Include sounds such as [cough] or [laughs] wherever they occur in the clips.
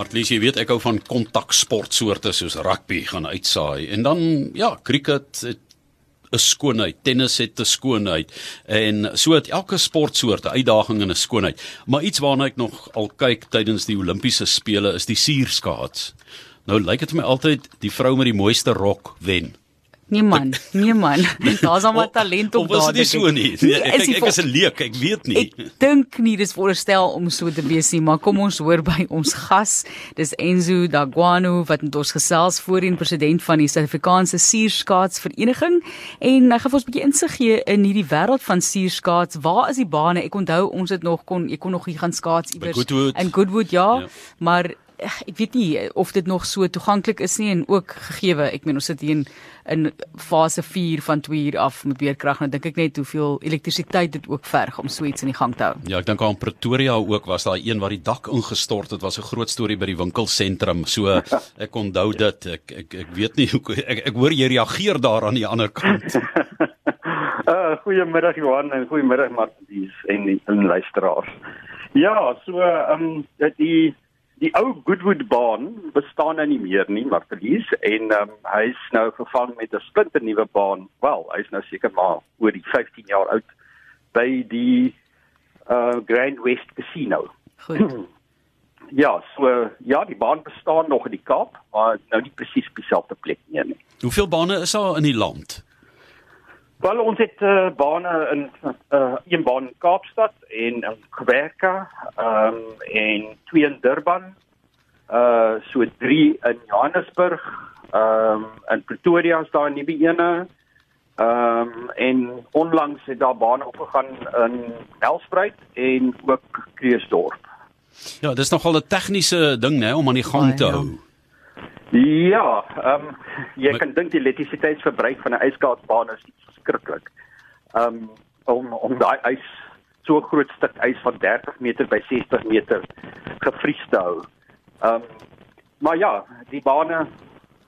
Martlies, jy weet ek hou van kontaksportsoorte soos rugby gaan uitsaai en dan ja, cricket het 'n skoonheid, tennis het 'n skoonheid en so het elke sportsoort 'n uitdaging en 'n skoonheid. Maar iets waarna ek nog al kyk tydens die Olimpiese spele is die suurskaats. Nou lyk dit vir my altyd die vrou met die mooiste rok wen. Nee man, nee man. [laughs] Daar's al maar talent op daar. Of is dit so nie? Nee, ek, ek, ek is 'n leek, ek weet nie. Ek dink nie dis voorstel om so te wees nie, maar kom ons hoor by ons gas. Dis Enzo Dagwano wat met ons gesels voorheen president van die Suid-Afrikaanse Suurskaatsvereniging en hy gaan ons 'n bietjie insig gee in hierdie wêreld van suurskaats. Waar is die bane? Ek onthou ons het nog kon ek kon nog hier gaan skaats iewers in Goodwood ja, ja. maar ek weet nie of dit nog so toeganklik is nie en ook gegeewe ek meen ons sit hier in in fase 4 van 2 uur af met beerkrag nou dink ek net hoeveel elektrisiteit dit ook verg om so iets in die gang te hou. Ja, ek dink aan Pretoria ook was daar een waar die dak ingestort het, was 'n groot storie by die winkelsentrum. So [laughs] ek onthou dit. Ek ek ek weet nie hoe ek ek hoor jy reageer daar aan die ander kant. uh [laughs] goeiemiddag Johan en goeiemiddag Martie en die luisteraars. Ja, so ehm um, die die ou Goodwood baan bestaan nou nie meer nie, maar verlies en um, hy is nou vervang met 'n splinter nuwe baan. Wel, hy is nou seker maar oor die 15 jaar oud by die uh Grand West Casino. Goed. [clears throat] ja, so ja, die baan bestaan nog in die Kaap, maar nou nie presies op dieselfde plek nie. nie. Hoeveel bane is daar in die land? Wel ons het uh, bane in uh, een baan in Kaapstad en in Kwerka, ehm um, en twee in Durban. Uh so drie in Johannesburg, ehm um, in Pretoria is daar 'n nuwe ene. Ehm um, en onlangs het daar bane opgegaan in Nelspruit en ook Kreeusdorp. Ja, dis nogal 'n tegniese ding nê om aan die gang te hou. Ja. Ehm um, jy kan dink die elektrisiteitsverbruik van 'n ijskaatsbaan is skrikkelik. Ehm um, om om daai ys so groot stuk ys van 30 meter by 60 meter gevries te hou. Ehm um, maar ja, die bane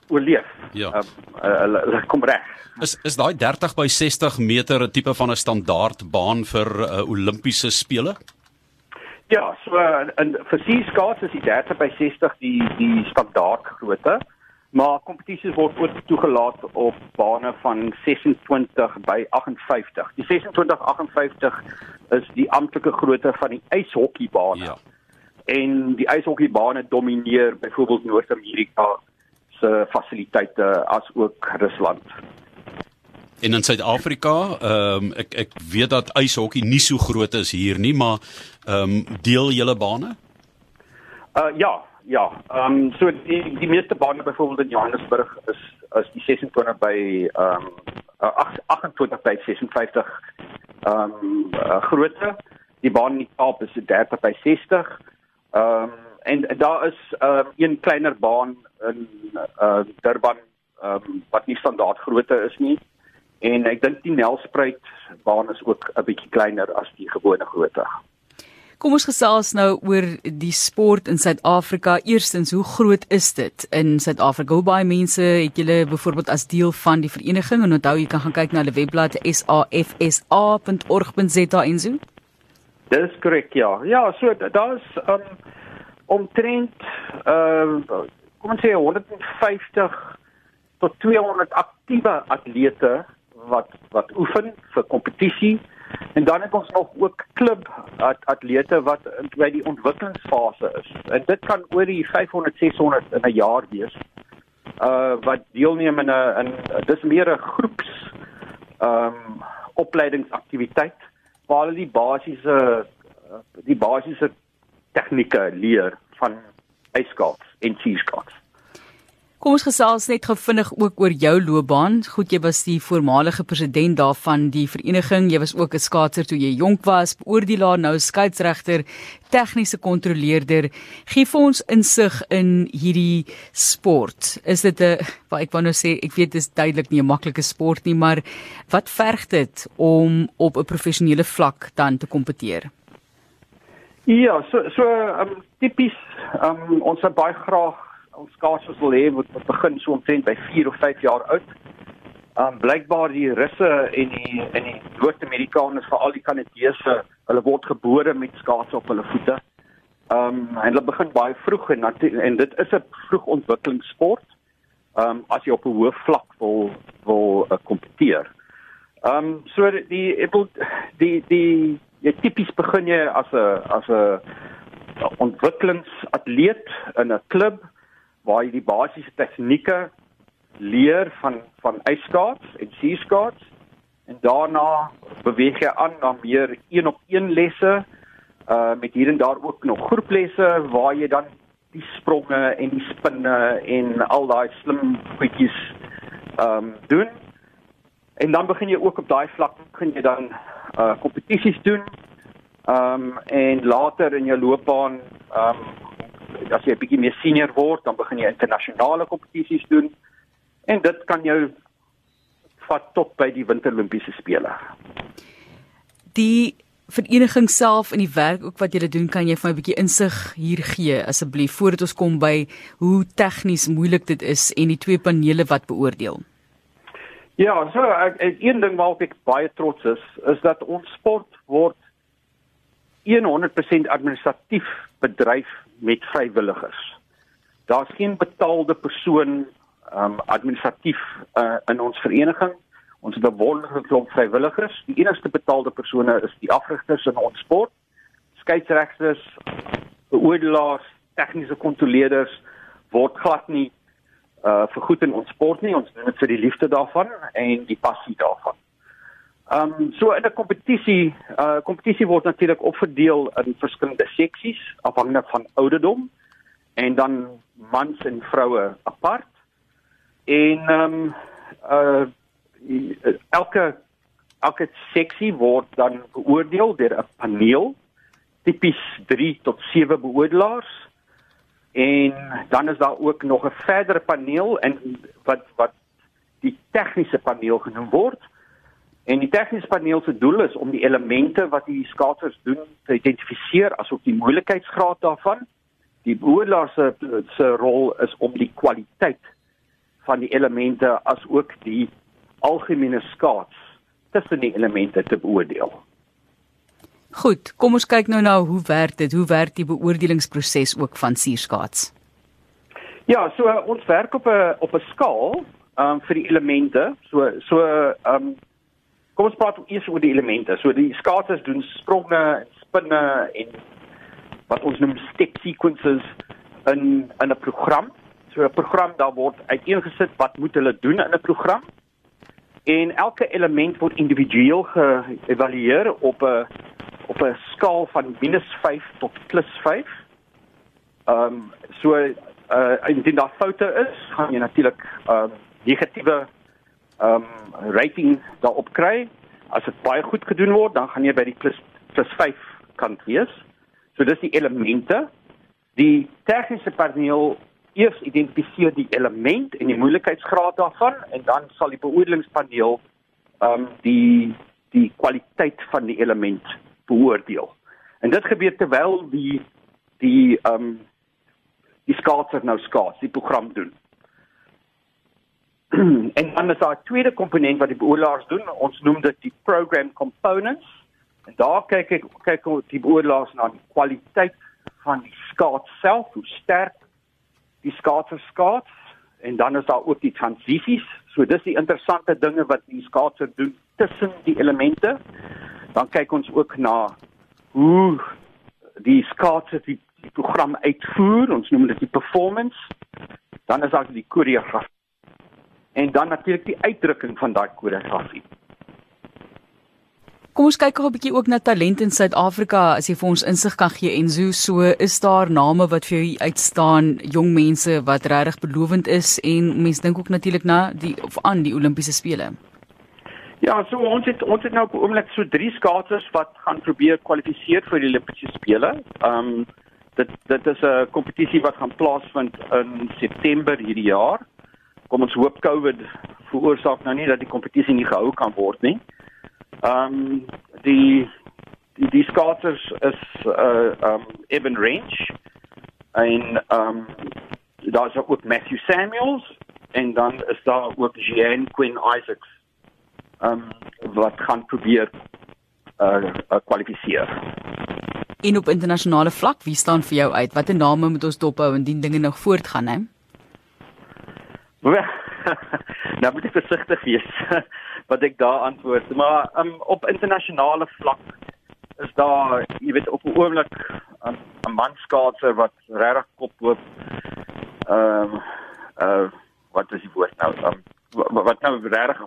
oorleef. Ja. Um, uh, uh, kom reg. Is is daai 30 by 60 meter 'n tipe van 'n standaard baan vir uh, Olimpiese spele? Ja, so in vir seeskaats is die 30 by 60 die die standaard grootte. Maar kompetisies word ook toegelaat op bane van 26 by 58. Die 26 58 is die amptelike grootte van die ijshokkiebane. Ja. En die ijshokkiebane domineer byvoorbeeld Noord-Amerika se fasiliteite as ook Rusland. En in Suid-Afrika, ehm um, ek ek weet dat ijshokkie nie so groot is hier nie, maar ehm um, deel julle bane? Uh ja, ja. Ehm um, so die die meeste bane byvoorbeeld in Johannesburg is is die 26 by ehm um, 28 by 56 ehm um, uh, grootte. Die baan in Kaap is 30 by 60. Ehm um, en daar is ehm uh, een kleiner baan in uh Durban ehm um, wat nie standaard grootte is nie. En ek dink die Nelspruit baan is ook 'n bietjie kleiner as die gewone grootte. Kom ons gesels nou oor die sport in Suid-Afrika. Eerstens, hoe groot is dit in Suid-Afrika? Hoe baie mense het julle byvoorbeeld as deel van die vereniging? En onthou jy kan gaan kyk na hulle webblad safsa.org.za en so. Dis korrek, ja. Ja, so daar's um omtrent uh kom ons sê 150 tot 200 aktiewe atlete wat wat oefen vir kompetisie en dan het ons nog ook klub at, atlete wat by die ontwikkelingsfase is. En dit kan oor die 500 600 in 'n jaar wees. Uh wat deelneem in 'n in dis meer 'n groeps ehm um, opleidingsaktiwiteit waar hulle die basiese die basiese tegnieke leer van ijskaats en skiskaats. Kom ons gesels net gou vinnig ook oor jou loopbaan. Goed, jy was die voormalige president daarvan die vereniging. Jy was ook 'n skaatser toe jy jonk was, beoordelaar nou skeieregter, tegniese kontroleerder. Gee vir ons insig in hierdie sport. Is dit 'n wat ek wou nou sê, ek weet dit is duidelik nie 'n maklike sport nie, maar wat verg dit om op 'n professionele vlak dan te kompeteer? Ja, so so um, tipies um, ons het baie graag ons skaatsers wil hê wat, wat begin so omtrent by 4 of 5 jaar oud. Um blykbaar die Russe en die en die Noord-Amerikaners vir al die Kanadese, hulle word gebore met skaats op hulle voete. Um, en hulle begin baie vroeg en en dit is 'n vroeg ontwikkelingssport. Um, as jy op 'n hoë vlak wil wil uh, kompeteer. Ehm um, so die wil die die jy tipies begin jy as 'n as 'n ontwikkelingsatleet in 'n klub waar jy die basiese tegnieke leer van van ijskaats en seeskaats en daarna beweeg jy aan na meer een op een lesse uh met hier en daar ook nog groeplesse waar jy dan die spronge en die spinne en al daai slim goedjies ehm um, doen. En dan begin jy ook op daai vlak begin jy dan uh kompetisies doen. Ehm um, en later in jou loopbaan ehm um, as jy 'n bietjie meer senior word, dan begin jy internasionale kompetisies doen. En dit kan jou vat tot by die Winter Olimpiese spele. Die vereniging self en die werk ook wat julle doen, kan jy vir my 'n bietjie insig hier gee asseblief voordat ons kom by hoe tegnies moeilik dit is en die twee panele wat beoordeel. Ja, so ek, ek een ding waarop ek baie trots is, is dat ons sport word 100% administratief bedryf met vrywilligers. Daar's geen betaalde persoon um administratief uh, in ons vereniging. Ons het 'n wonderlike klomp vrywilligers. Die enigste betaalde persone is die afrigters in ons sport. Skeieregters, beoordelaars, tegniese kontroleerders word glad nie uh vergoed in ons sport nie. Ons doen dit vir die liefde daarvan en die passie daarvan. Ehm um, so in 'n kompetisie, uh kompetisie word natuurlik opgedeel in verskillende seksies afhangende van ouderdom en dan mans en vroue apart. En ehm um, uh elke elke seksie word dan beoordeel deur 'n paneel tipies 3 tot 7 beoordelaars en dan is daar ook nog 'n verdere paneel en wat wat die tegniese paneel genoem word en die tegniese paneel se doel is om die elemente wat die skaatsers doen te identifiseer asook die moeilikheidsgraad daarvan die beoordelaars se se rol is om die kwaliteit van die elemente as ook die algemene skaats tussen die elemente te beoordeel. Goed, kom ons kyk nou na hoe werk dit? Hoe werk die beoordelingsproses ook van suurskaats? Ja, so ons werk op 'n op 'n skaal um vir die elemente. So so um kom ons praat eers oor die elemente. So die skaatsers doen spronge, spinne en wat ons noem step sequences in in 'n program. So 'n program daar word uiteengesit wat moet hulle doen in 'n program en elke element word individueel geëvalueer op 'n op 'n skaal van -5 tot +5. Ehm um, so uh indien daar foute is, gaan jy natuurlik ehm um, negatiewe um, rating daarop kry. As dit baie goed gedoen word, dan gaan jy by die plus +5 kant wees. So dis die elemente. Die tegniese paneel eers identifiseer die element en die moeilikheidsgraad daarvan en dan sal die beoordelingspaneel ehm um, die die kwaliteit van die element beoordeel. En dit gebeur terwyl die die ehm um, die skaatser nou skaats, die program doen. [clears throat] en dan is daar 'n tweede komponent wat die beoordelaars doen. Ons noem dit die program components. En daar kyk ek kyk hoe die beoordelaars na die kwaliteit van die skaats self, hoe sterk die skaatser skaats en dan is daar ook die transisies. So dis die interessante dinge wat die skaatser doen tussen die elemente. Dan kyk ons ook na hoe die skaatser die, die program uitvoer. Ons noem dit die performance. Dan is daar die koreografie. En dan natuurlik die uitdrukking van daai koreografie. Kom ons kyk gou 'n bietjie ook na talent in Suid-Afrika as jy vir ons insig kan gee en so so is daar name wat vir jou uitstaan, jong mense wat regtig belovend is en mense dink ook natuurlik na die of aan die Olimpiese spele. Ja, so ons het ons het nou op oomblik so drie skaatsers wat gaan probeer kwalifiseer vir die Olimpiese spele. Ehm um, dit dit is 'n kompetisie wat gaan plaasvind in September hierdie jaar. Kom ons hoop COVID veroorsaak nou nie dat die kompetisie nie gehou kan word nie. Ehm um, die die die skaatsers is uh um Evan Range en ehm um, daar's ook Matthew Samuels en dan is daar ook Jean Quinn Isaacs. Ehm um, wat gaan probeer uh kwalifiseer. En op internasionale vlak, wie staan vir jou uit? Watter name moet ons dophou indien dinge nog voortgaan, hè? [laughs] nou moet ek versigtig wees [laughs] wat ek daar antwoord, maar um, op internasionale vlak is daar, jy weet, op 'n oomblik 'n um, manskaatser wat regtig kop hoop. Ehm um, uh wat is die woord nou? Um, wat nou regtig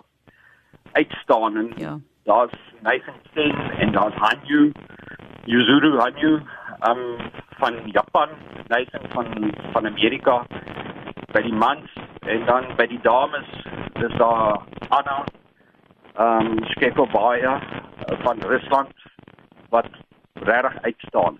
uitstaan en ja. daar's Nathan Sen en daar's Hanyu Yuzuru Hanyu um van Japan, Nathan van van Amerika by die mans en dan by die dames dis daar Anna ehm um, Skekobaya van Rusland wat regtig uitstaan.